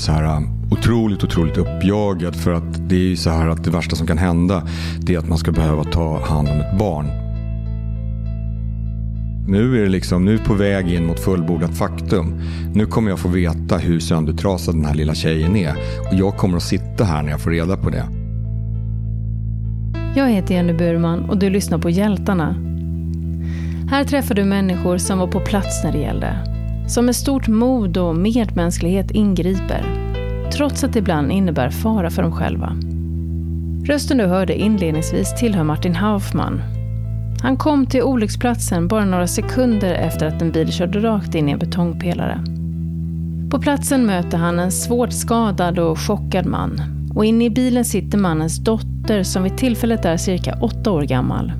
så här um, otroligt, otroligt uppjagad för att det är ju så här att det värsta som kan hända det är att man ska behöva ta hand om ett barn. Nu är det liksom, nu är på väg in mot fullbordat faktum. Nu kommer jag få veta hur söndertrasad den här lilla tjejen är. Och jag kommer att sitta här när jag får reda på det. Jag heter Jenny Burman och du lyssnar på Hjältarna. Här träffar du människor som var på plats när det gällde. Som med stort mod och medmänsklighet ingriper. Trots att det ibland innebär fara för dem själva. Rösten du hörde inledningsvis tillhör Martin Haufman. Han kom till olycksplatsen bara några sekunder efter att en bil körde rakt in i en betongpelare. På platsen möter han en svårt skadad och chockad man. Och inne i bilen sitter mannens dotter som vid tillfället är cirka åtta år gammal.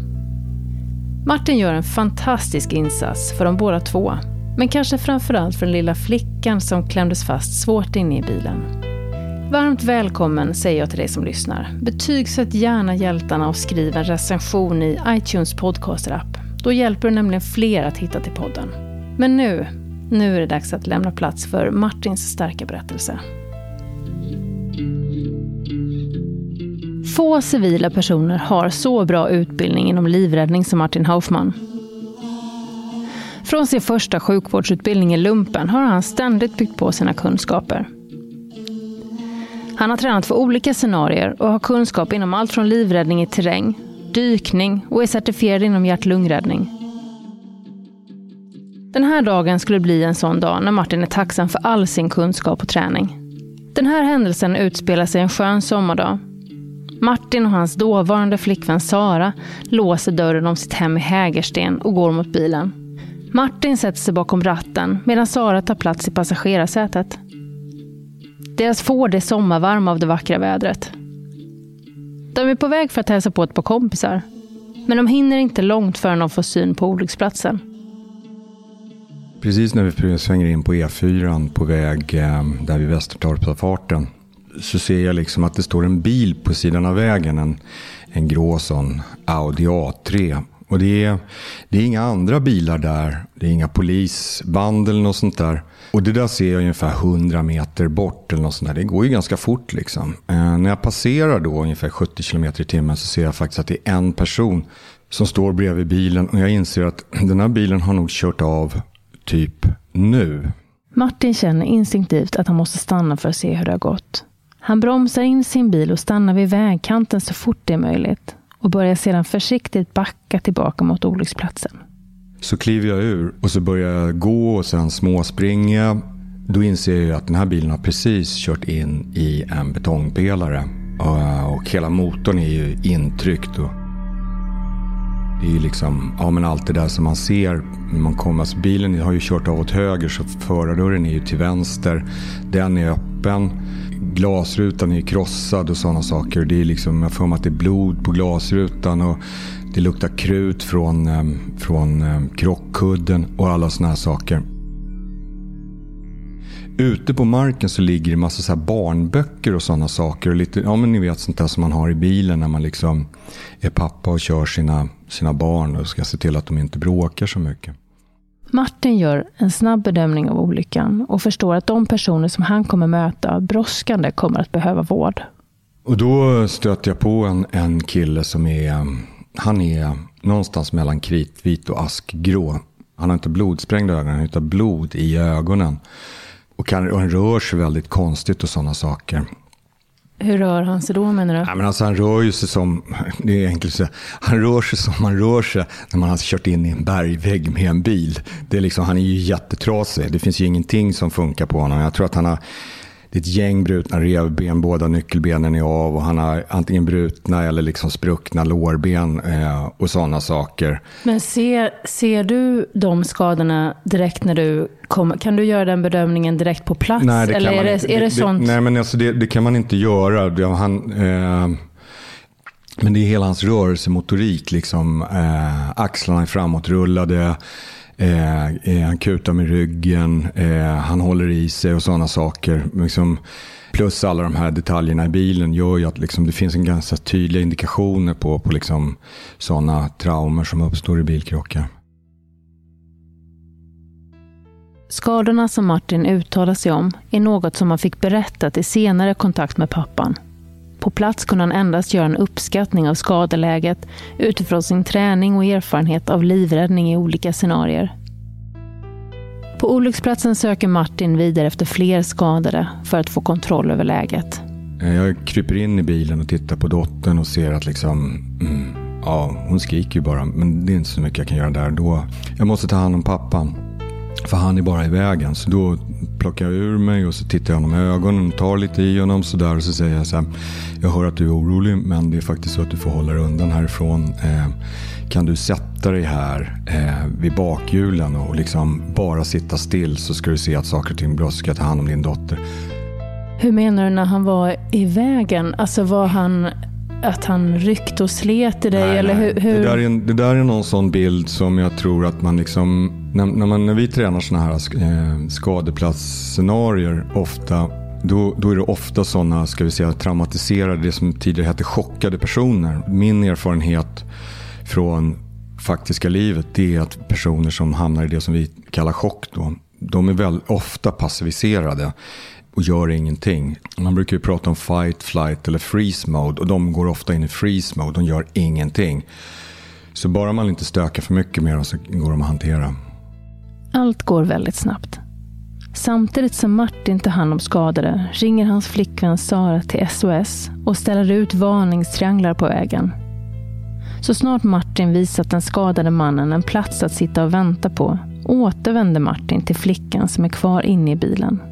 Martin gör en fantastisk insats för de båda två. Men kanske framförallt för den lilla flickan som klämdes fast svårt inne i bilen. Varmt välkommen säger jag till dig som lyssnar. Betygsätt gärna hjältarna och skriv en recension i iTunes podcaster-app. Då hjälper du nämligen fler att hitta till podden. Men nu, nu är det dags att lämna plats för Martins starka berättelse. Få civila personer har så bra utbildning inom livräddning som Martin Haufman. Från sin första sjukvårdsutbildning i lumpen har han ständigt byggt på sina kunskaper. Han har tränat för olika scenarier och har kunskap inom allt från livräddning i terräng, dykning och är certifierad inom hjärt-lungräddning. Den här dagen skulle bli en sån dag när Martin är tacksam för all sin kunskap och träning. Den här händelsen utspelar sig en skön sommardag. Martin och hans dåvarande flickvän Sara låser dörren om sitt hem i Hägersten och går mot bilen. Martin sätter sig bakom ratten medan Sara tar plats i passagerarsätet. Deras Ford är sommarvarm av det vackra vädret. De är på väg för att hälsa på ett par kompisar. Men de hinner inte långt förrän de får syn på olycksplatsen. Precis när vi svänger in på E4 på väg eh, där vid Västertorpsavfarten så ser jag liksom att det står en bil på sidan av vägen. En, en grå sån Audi A3. Och det är, det är inga andra bilar där. Det är inga polisband eller något sånt där. Och det där ser jag ungefär 100 meter bort eller något sånt där. Det går ju ganska fort liksom. Eh, när jag passerar då ungefär 70 km i timmen så ser jag faktiskt att det är en person som står bredvid bilen. Och jag inser att den här bilen har nog kört av typ nu. Martin känner instinktivt att han måste stanna för att se hur det har gått. Han bromsar in sin bil och stannar vid vägkanten så fort det är möjligt och börjar sedan försiktigt backa tillbaka mot olycksplatsen. Så kliver jag ur och så börjar jag gå och sen småspringa. Då inser jag att den här bilen har precis kört in i en betongpelare. Eh, och hela motorn är ju intryckt. Och det är ju liksom, ja men allt det där som man ser när man kommer. Alltså bilen har ju kört av åt höger så förardörren är ju till vänster. Den är öppen. Glasrutan är krossad och sådana saker. Det är liksom, jag får mig att det är blod på glasrutan. Och det luktar krut från, ehm, från ehm, krockkudden och alla sådana här saker. Ute på marken så ligger det massa så barnböcker och sådana saker. Och lite, ja men ni vet sånt där som man har i bilen när man liksom är pappa och kör sina, sina barn och ska se till att de inte bråkar så mycket. Martin gör en snabb bedömning av olyckan och förstår att de personer som han kommer möta brådskande kommer att behöva vård. Och då stöter jag på en, en kille som är, han är någonstans mellan kritvit och askgrå. Han har inte blodsprängda ögon, han har blod i ögonen. Och kan, och han rör sig väldigt konstigt och sådana saker. Hur rör han sig då menar du? Ja, men alltså, han rör ju sig som, det är enkelt att säga, han rör sig som man rör sig när man har kört in i en bergvägg med en bil. Det är liksom, han är ju jättetrasig. Det finns ju ingenting som funkar på honom. Jag tror att han har det är ett gäng brutna revben, båda nyckelbenen är av och han har antingen brutna eller liksom spruckna lårben eh, och sådana saker. Men ser, ser du de skadorna direkt när du kommer? Kan du göra den bedömningen direkt på plats? Nej, det eller kan är, man det, inte. är det, det sånt? nej, men alltså det, det, kan man inte göra. Han, eh, men det är hela hans rörelsemotorik. Liksom, eh, axlarna är framåtrullade. Eh, eh, han kutar med ryggen, eh, han håller i sig och sådana saker. Liksom, plus alla de här detaljerna i bilen gör ju att liksom, det finns en ganska tydliga indikationer på, på liksom, sådana traumer som uppstår i bilkrockar. Skadorna som Martin uttalar sig om är något som han fick berättat i senare kontakt med pappan. På plats kunde han endast göra en uppskattning av skadeläget utifrån sin träning och erfarenhet av livräddning i olika scenarier. På olycksplatsen söker Martin vidare efter fler skadade för att få kontroll över läget. Eh, jag kryper in i bilen och tittar på dottern och ser att liksom, mm, ja, hon skriker ju bara. Men det är inte så mycket jag kan göra där då. Jag måste ta hand om pappan. För han är bara i vägen. Så då plockar jag ur mig och så tittar jag honom i ögonen och tar lite i honom sådär. Och så säger jag så här, jag hör att du är orolig men det är faktiskt så att du får hålla dig undan härifrån. Eh, kan du sätta dig här eh, vid bakhjulen och liksom bara sitta still så ska du se att saker och ting bra så ska jag ta hand om din dotter. Hur menar du när han var i vägen? Alltså var han att han ryckte och slet i dig? Nej, eller hur, hur? Det, där är en, det där är någon sån bild som jag tror att man liksom, när, när, man, när vi tränar såna här eh, skadeplatsscenarier ofta, då, då är det ofta sådana, ska vi säga traumatiserade, det som tidigare hette chockade personer. Min erfarenhet från faktiska livet, det är att personer som hamnar i det som vi kallar chock då, de är väl ofta passiviserade och gör ingenting. Man brukar ju prata om fight, flight eller freeze mode och de går ofta in i freeze mode. De gör ingenting. Så bara man inte stökar för mycket med dem så går de att hantera. Allt går väldigt snabbt. Samtidigt som Martin tar hand om skadade ringer hans flickvän Sara till SOS och ställer ut varningstrianglar på vägen. Så snart Martin visat den skadade mannen en plats att sitta och vänta på återvänder Martin till flickan som är kvar inne i bilen.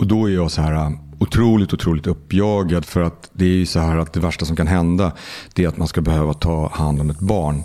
Och då är jag så här äh, otroligt, otroligt uppjagad för att det är ju så här att det värsta som kan hända det är att man ska behöva ta hand om ett barn.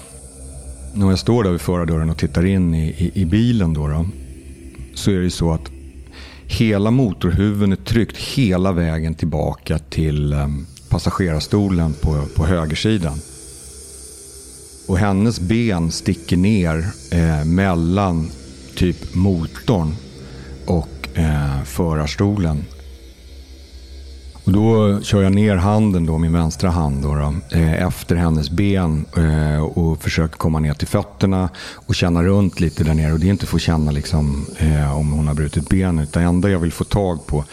När jag står där vid förardörren och tittar in i, i, i bilen då, då, så är det så att hela motorhuven är tryckt hela vägen tillbaka till ehm, passagerarstolen på, på högersidan. Och hennes ben sticker ner eh, mellan typ motorn och eh, förarstolen. Och då kör jag ner handen, då, min vänstra hand, då, då, eh, efter hennes ben eh, och försöker komma ner till fötterna och känna runt lite där nere. Och det är inte för att känna liksom, eh, om hon har brutit benet, utan det enda jag vill få tag på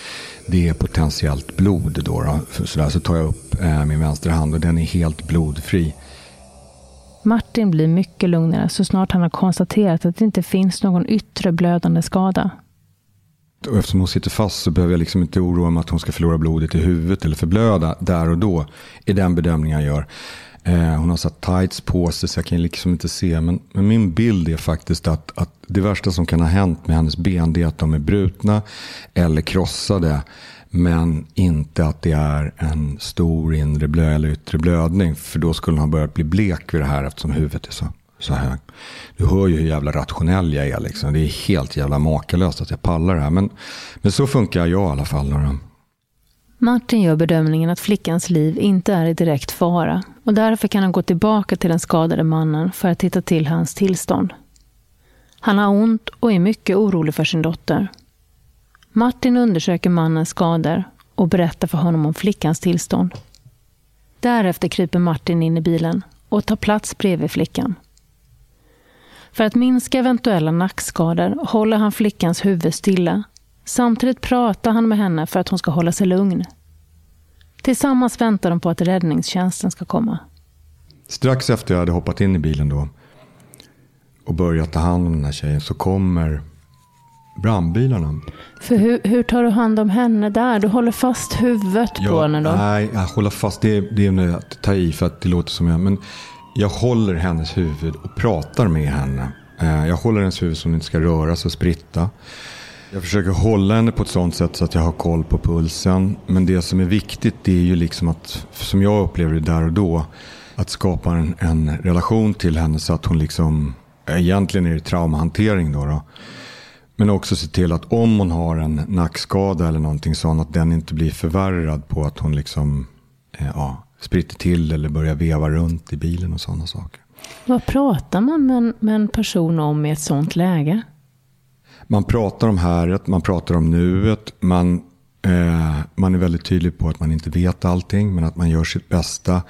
det är potentiellt blod. Då, då. Så, där, så tar jag upp eh, min vänstra hand och den är helt blodfri. Martin blir mycket lugnare så snart han har konstaterat att det inte finns någon yttre blödande skada. Och eftersom hon sitter fast så behöver jag liksom inte oroa mig att hon ska förlora blodet i huvudet eller förblöda där och då. I den bedömningen jag gör. Eh, hon har satt tights på sig så jag kan liksom inte se. Men, men min bild är faktiskt att, att det värsta som kan ha hänt med hennes ben det är att de är brutna eller krossade. Men inte att det är en stor inre blöd eller yttre blödning. För då skulle hon ha börjat bli blek vid det här eftersom huvudet är så, så här. Du hör ju hur jävla rationell jag är. Liksom. Det är helt jävla makalöst att jag pallar det här. Men, men så funkar jag i alla fall. Några. Martin gör bedömningen att flickans liv inte är i direkt fara och därför kan han gå tillbaka till den skadade mannen för att titta till hans tillstånd. Han har ont och är mycket orolig för sin dotter. Martin undersöker mannens skador och berättar för honom om flickans tillstånd. Därefter kryper Martin in i bilen och tar plats bredvid flickan. För att minska eventuella nackskador håller han flickans huvud stilla. Samtidigt pratar han med henne för att hon ska hålla sig lugn. Tillsammans väntar de på att räddningstjänsten ska komma. Strax efter jag hade hoppat in i bilen då och börjat ta hand om den här tjejen så kommer brandbilarna. För hur, hur tar du hand om henne där? Du håller fast huvudet på henne då? Nej, jag håller fast. Det, är- det är att ta i för att det låter som jag. Men jag håller hennes huvud och pratar med henne. Eh, jag håller hennes huvud så hon inte ska röra sig och spritta. Jag försöker hålla henne på ett sånt sätt så att jag har koll på pulsen. Men det som är viktigt det är ju liksom att, som jag upplever det där och då, att skapa en, en relation till henne så att hon liksom, egentligen är det traumahantering då. då. Men också se till att om hon har en nackskada eller någonting sånt, att den inte blir förvärrad på att hon liksom eh, ja, spritter till eller börjar veva runt i bilen och sådana saker. Vad pratar man med en, med en person om i ett sånt läge? Man pratar om häret, man pratar om nuet, man, eh, man är väldigt tydlig på att man inte vet allting, men att man gör sitt bästa.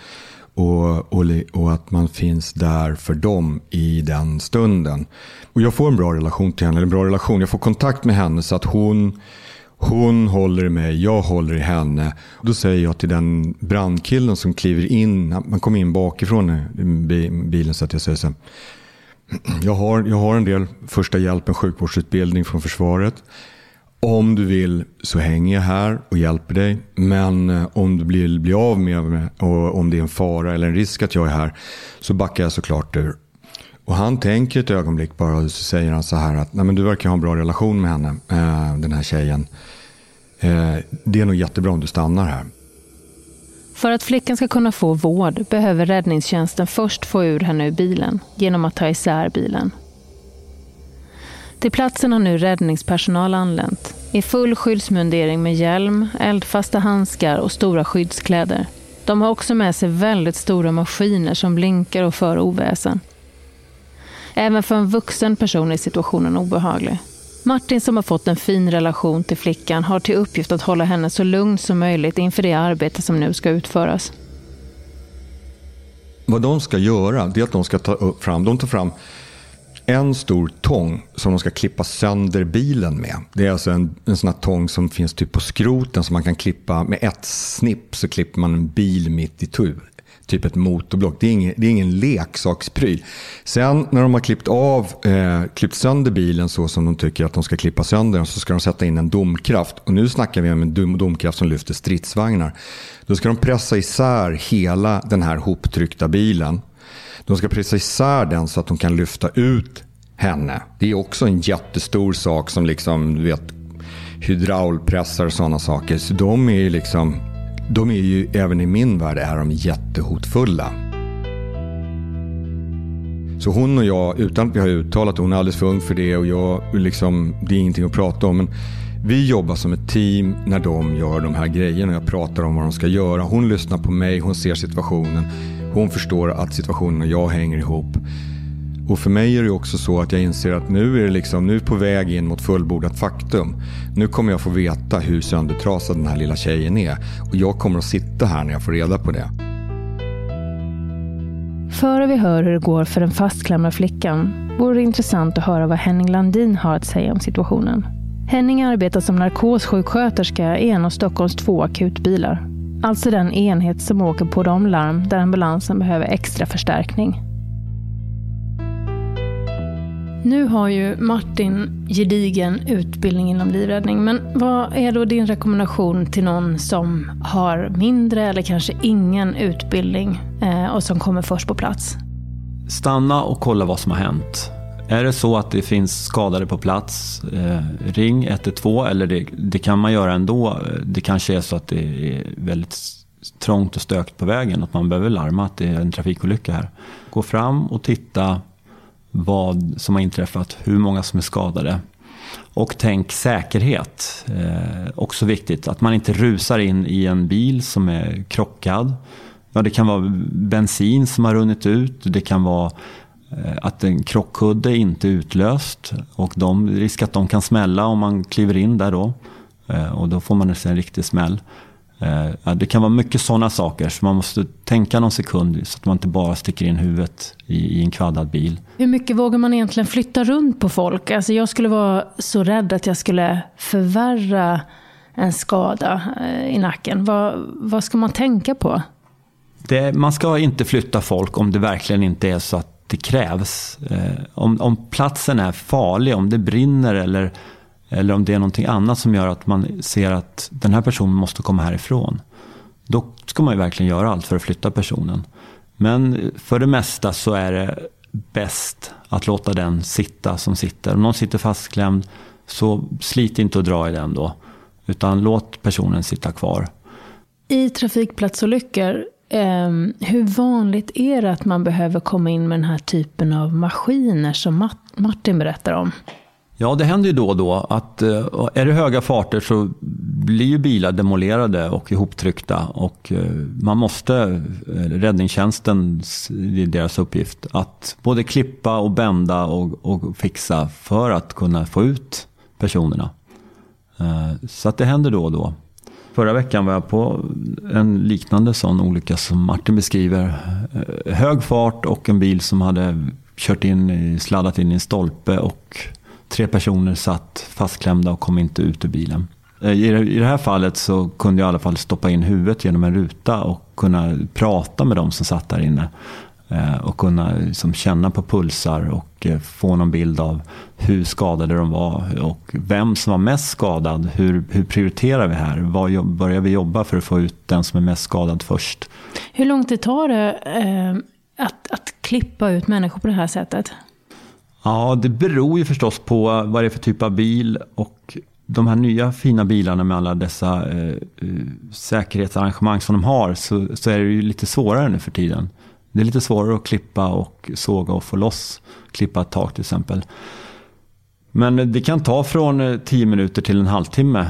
Och, och, och, att man finns där för dem i den stunden. Och jag får en bra relation till henne, eller en bra relation. Jag får kontakt med henne så att hon, hon håller i mig, jag håller i henne. Då säger jag till den brandkillen som kliver in, man kommer in bakifrån i bilen så att jag säger så här. Jag har, jag har en del första hjälpen, sjukvårdsutbildning från försvaret. Om du vill så hänger jag här och hjälper dig. Men eh, om du blir, blir av med mig och om det är en fara eller en risk att jag är här så backar jag såklart ur. Och han tänker ett ögonblick bara och så säger han så här att Nej, men du verkar ha en bra relation med henne, eh, den här tjejen. Eh, det är nog jättebra om du stannar här. För att flickan ska kunna få vård behöver räddningstjänsten först få ur henne ur bilen genom att ta isär bilen. Till platsen har nu räddningspersonal anlänt i full skyddsmundering med hjälm, eldfasta handskar och stora skyddskläder. De har också med sig väldigt stora maskiner som blinkar och för oväsen. Även för en vuxen person är situationen obehaglig. Martin som har fått en fin relation till flickan har till uppgift att hålla henne så lugn som möjligt inför det arbete som nu ska utföras. Vad de ska göra det är att de ska ta fram, de tar fram en stor tång som de ska klippa sönder bilen med. Det är alltså en, en sån här tång som finns typ på skroten som man kan klippa med ett snipp så klipper man en bil mitt i tur typ ett motorblock. Det är ingen, det är ingen leksakspryl. Sen när de har klippt av, eh, klippt sönder bilen så som de tycker att de ska klippa sönder den så ska de sätta in en domkraft. Och nu snackar vi om en dom, domkraft som lyfter stridsvagnar. Då ska de pressa isär hela den här hoptryckta bilen. De ska pressa isär den så att de kan lyfta ut henne. Det är också en jättestor sak som liksom, du vet, hydraulpressar och sådana saker. Så de är liksom de är ju, även i min värld, är de jättehotfulla. Så hon och jag, utan att vi har uttalat hon är alldeles för ung för det och jag, liksom, det är ingenting att prata om. Men vi jobbar som ett team när de gör de här grejerna. Jag pratar om vad de ska göra. Hon lyssnar på mig, hon ser situationen. Hon förstår att situationen och jag hänger ihop. Och för mig är det också så att jag inser att nu är det liksom, nu är på väg in mot fullbordat faktum. Nu kommer jag få veta hur söndertrasad den här lilla tjejen är. Och jag kommer att sitta här när jag får reda på det. Före vi hör hur det går för den fastklämda flickan vore det intressant att höra vad Henning Landin har att säga om situationen. Henning arbetar som narkossjuksköterska i en av Stockholms två akutbilar. Alltså den enhet som åker på de larm där ambulansen behöver extra förstärkning. Nu har ju Martin gedigen utbildning inom livräddning, men vad är då din rekommendation till någon som har mindre eller kanske ingen utbildning eh, och som kommer först på plats? Stanna och kolla vad som har hänt. Är det så att det finns skadade på plats, eh, ring 112 eller det, det, kan man göra ändå. Det kanske är så att det är väldigt trångt och stökigt på vägen, att man behöver larma att det är en trafikolycka här. Gå fram och titta vad som har inträffat, hur många som är skadade. Och tänk säkerhet. Eh, också viktigt att man inte rusar in i en bil som är krockad. Ja, det kan vara bensin som har runnit ut. Det kan vara eh, att en krockkudde inte är utlöst och de, risk att de kan smälla om man kliver in där då. Eh, och då får man en riktig smäll. Eh, det kan vara mycket sådana saker så man måste tänka någon sekund så att man inte bara sticker in huvudet i, en kvaddad bil. Hur mycket vågar man egentligen flytta runt på folk? Alltså jag skulle vara så rädd att jag skulle förvärra en skada eh, i nacken. Vad, vad ska man tänka på? Det, man ska inte flytta folk om det verkligen inte är så att det krävs. Eh, om, om platsen är farlig, om det brinner eller eller om det är någonting annat som gör att man ser att den här personen måste komma härifrån. Då ska man ju verkligen göra allt för att flytta personen. Men för det mesta så är det bäst att låta den sitta som sitter. Om någon sitter fastklämd så slit inte och dra i den då. Utan låt personen sitta kvar. I trafikplatsolyckor, eh, hur vanligt är det att man behöver komma in med den här typen av maskiner som Martin berättar om? Ja, det händer ju då och då att eh, är det höga farter så blir ju bilar demolerade och ihoptryckta och eh, man måste, eh, räddningstjänsten, det är deras uppgift, att både klippa och bända och, och fixa för att kunna få ut personerna. Så att det händer då och då. Förra veckan var jag på en liknande sån olycka som Martin beskriver. Hög fart och en bil som hade kört in, sladdat in i en stolpe och Tre personer satt fastklämda och kom inte ut ur bilen. Eh, I det här fallet så kunde jag i alla fall stoppa in huvudet genom en ruta och kunna prata med de som satt där inne. Eh, och kunna liksom känna på pulsar och eh, få någon bild av hur skadade de var och vem som var mest skadad. Hur, hur prioriterar vi här? Var börjar vi jobba för att få ut den som är mest skadad först? Hur lång tid tar det eh, att, att klippa ut människor på det här sättet? Ja, det beror ju förstås på vad det är för typ av bil och de här nya fina bilarna med alla dessa eh, eh, säkerhetsarrangemang som de har så, så, är det ju lite svårare nu för tiden. Det är lite svårare att klippa och såga och få loss, klippa ett tak till exempel. Men det kan ta från 10 eh, minuter till en halvtimme,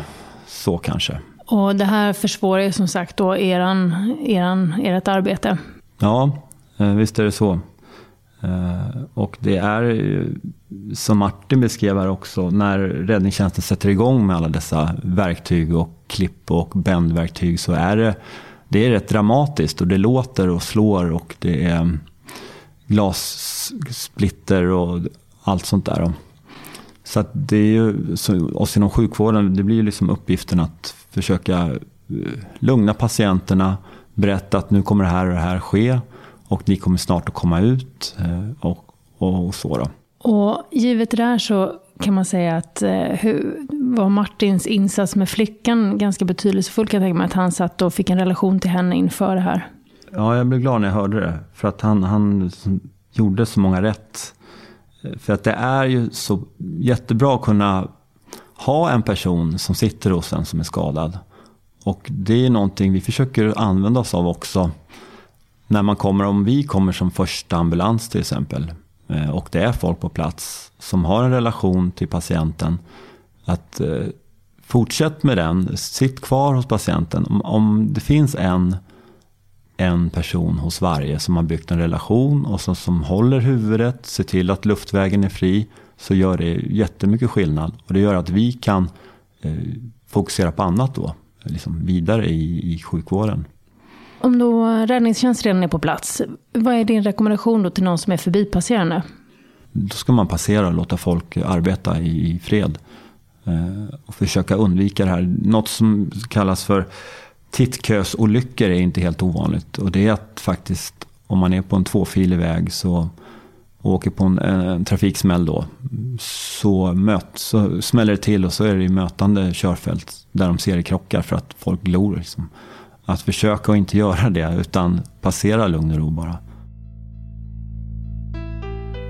så kanske. Och det här försvårar ju som sagt då eran, eran, ert arbete. Ja, eh, visst är det så. Eh, och det är som Martin beskrev här också, när räddningstjänsten sätter igång med alla dessa verktyg och klipp och bändverktyg så är det, det är rätt dramatiskt och det låter och slår och det är glassplitter och allt sånt där. Så att det är ju, så oss inom sjukvården, det blir ju liksom uppgiften att försöka eh, lugna patienterna, berätta att nu kommer det här och det här ske och ni kommer snart att komma ut eh, och, och så. Då. Och givet det där så kan man säga att eh, hur, var Martins insats med flickan ganska betydelsefull kan jag tänka mig. Att han satt och fick en relation till henne inför det här. Ja, jag blev glad när jag hörde det. För att han, han gjorde så många rätt. För att det är ju så jättebra att kunna ha en person som sitter hos en som är skadad. Och det är någonting vi försöker använda oss av också när man kommer, om vi kommer som första ambulans till exempel eh, och det är folk på plats som har en relation till patienten. Att eh, fortsätt med den, sitt kvar hos patienten. Om, om det finns en, en person hos varje som har byggt en relation och som, som håller huvudet, ser till att luftvägen är fri, så gör det jättemycket skillnad. Och det gör att vi kan eh, fokusera på annat då, liksom vidare i, i sjukvården. Om då räddningstjänst redan är på plats, vad är din rekommendation då till någon som är förbipasserande? Då ska man passera och låta folk arbeta i fred. Eh, och försöka undvika det här. Något som kallas för tittkösolyckor är inte helt ovanligt. Och det är att faktiskt om man är på en tvåfilig väg så och åker på en, en trafiksmäll då. Så, möt, så smäller det till och så är det mötande körfält där de ser det krockar för att folk glor. Liksom. Att försöka att inte göra det utan passera lugn och ro bara.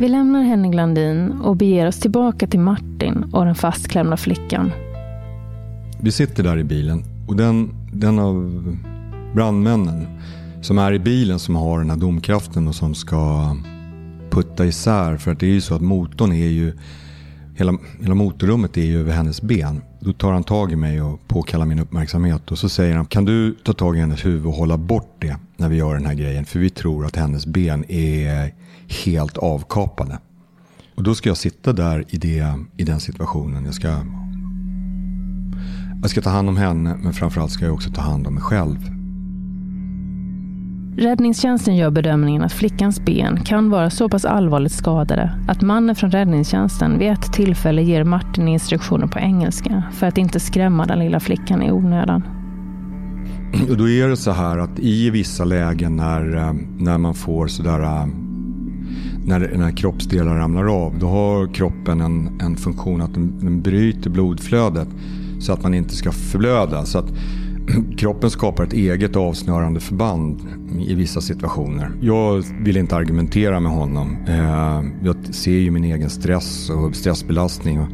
Vi lämnar Henning Landin och beger oss tillbaka till Martin och den fastklämda flickan. Vi sitter där i bilen och den, den av brandmännen som är i bilen som har den här domkraften och som ska putta isär. För att det är ju så att motorn är ju, hela, hela motorrummet är ju över hennes ben. Då tar han tag i mig och påkallar min uppmärksamhet och så säger han kan du ta tag i hennes huvud och hålla bort det när vi gör den här grejen för vi tror att hennes ben är helt avkapade. Och då ska jag sitta där i, det, i den situationen. Jag ska, jag ska ta hand om henne men framförallt ska jag också ta hand om mig själv. Räddningstjänsten gör bedömningen att flickans ben kan vara så pass allvarligt skadade att mannen från räddningstjänsten vid ett tillfälle ger Martin instruktioner på engelska för att inte skrämma den lilla flickan i onödan. Och då är det så här att i vissa lägen när, eh, när man får sådär eh, när, när kroppsdelar ramlar av, då har kroppen en, en funktion att den, den bryter blodflödet så att man inte ska förblöda. Så att kroppen skapar ett eget avsnörande förband i vissa situationer. Jag vill inte argumentera med honom. Eh, jag ser ju min egen stress och stressbelastning och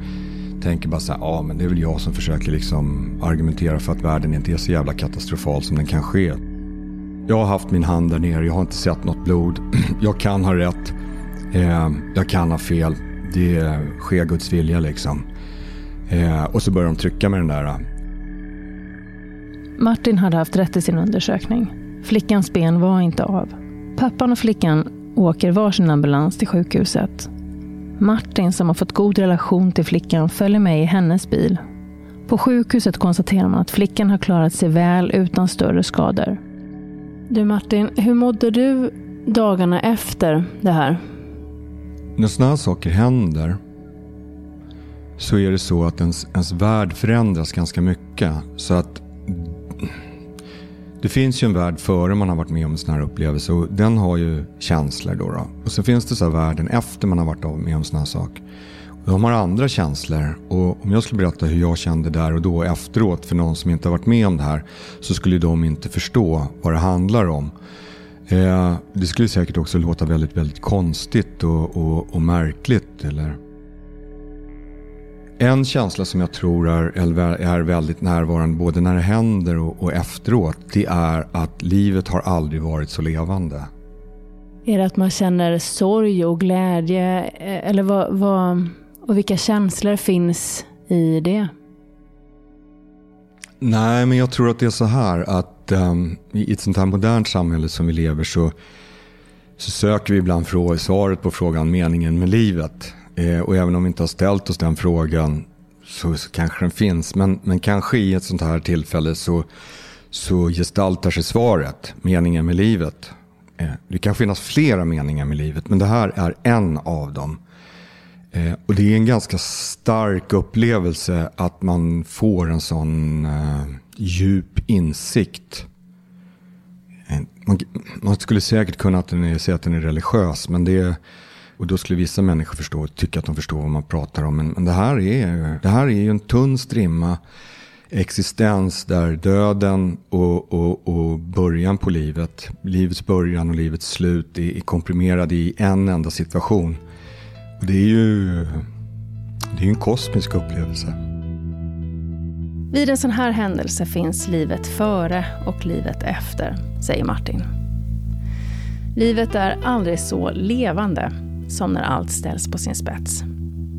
tänker bara så här, ja men det är väl jag som försöker liksom argumentera för att världen inte är så jävla katastrofal som den kanske är. Jag har haft min hand där nere, jag har inte sett något blod. Jag kan ha rätt, eh, jag kan ha fel. det sker Guds vilja liksom. Eh, och så börjar de trycka med den där. Martin hade haft rätt i sin undersökning. Flickans ben var inte av. Pappan och flickan åker varsin ambulans till sjukhuset. Martin, som har fått god relation till flickan, följer med i hennes bil. På sjukhuset konstaterar man att flickan har klarat sig väl utan större skador. Du Martin, hur mådde du dagarna efter det här? När sådana här saker händer så är det så att ens, ens värld förändras ganska mycket. Så att det finns ju en värld före man har varit med om en sån här upplevelse och den har ju känslor då. då. Och så finns det så här världen efter man har varit med om en sån här sak. Och de har andra känslor och om jag skulle berätta hur jag kände där och då efteråt för någon som inte har varit med om det här så skulle de inte förstå vad det handlar om. Eh, det skulle säkert också låta väldigt, väldigt konstigt och, och, och märkligt. Eller? En känsla som jag tror är, är väldigt närvarande både när det händer och, och efteråt. Det är att livet har aldrig varit så levande. Är det att man känner sorg och glädje? Eh, eller vad, vad, och vilka känslor finns i det? Nej, men jag tror att det är så här att um, i ett sånt här modernt samhälle som vi lever så, så söker vi ibland svaret på frågan meningen med livet. Eh, och även om vi inte har ställt oss den frågan så, så, kanske den finns. Men, men kanske i ett sånt här tillfälle så, så gestaltar sig svaret, meningen med livet. Eh, det kan finnas flera meningar med livet, men det här är en av dem. Eh, och det är en ganska stark upplevelse att man får en sån eh, djup insikt. Eh, man, man, skulle säkert kunna att den är, säga att den är religiös, men det är och då skulle vissa människor förstå, tycka att de förstår vad man pratar om. Men, men det, här är, det här är ju en tunn strimma existens där döden och, och, och början på livet, livets början och livets slut är, är komprimerade i en enda situation. Och det är ju det är en kosmisk upplevelse. Vid en sån här händelse finns livet före och livet efter, säger Martin. Livet är aldrig så levande som när allt ställs på sin spets.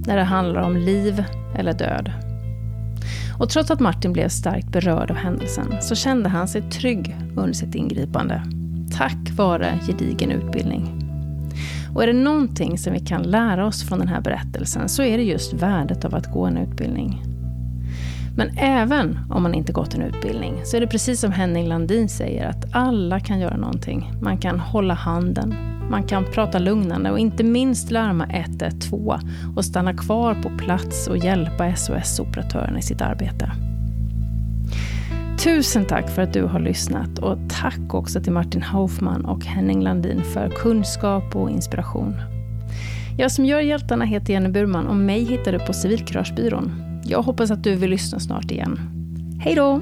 När det handlar om liv eller död. Och trots att Martin blev starkt berörd av händelsen så kände han sig trygg under sitt ingripande. Tack vare gedigen utbildning. Och är det någonting som vi kan lära oss från den här berättelsen så är det just värdet av att gå en utbildning. Men även om man inte gått en utbildning så är det precis som Henning Landin säger att alla kan göra någonting. Man kan hålla handen, man kan prata lugnande och inte minst larma 112 och stanna kvar på plats och hjälpa SOS-operatören i sitt arbete. Tusen tack för att du har lyssnat och tack också till Martin Hoffman och Henning Landin för kunskap och inspiration. Jag som gör Hjältarna heter Jenny Burman och mig hittar du på Civilkuragebyrån. Jag hoppas att du vill lyssna snart igen. Hej då!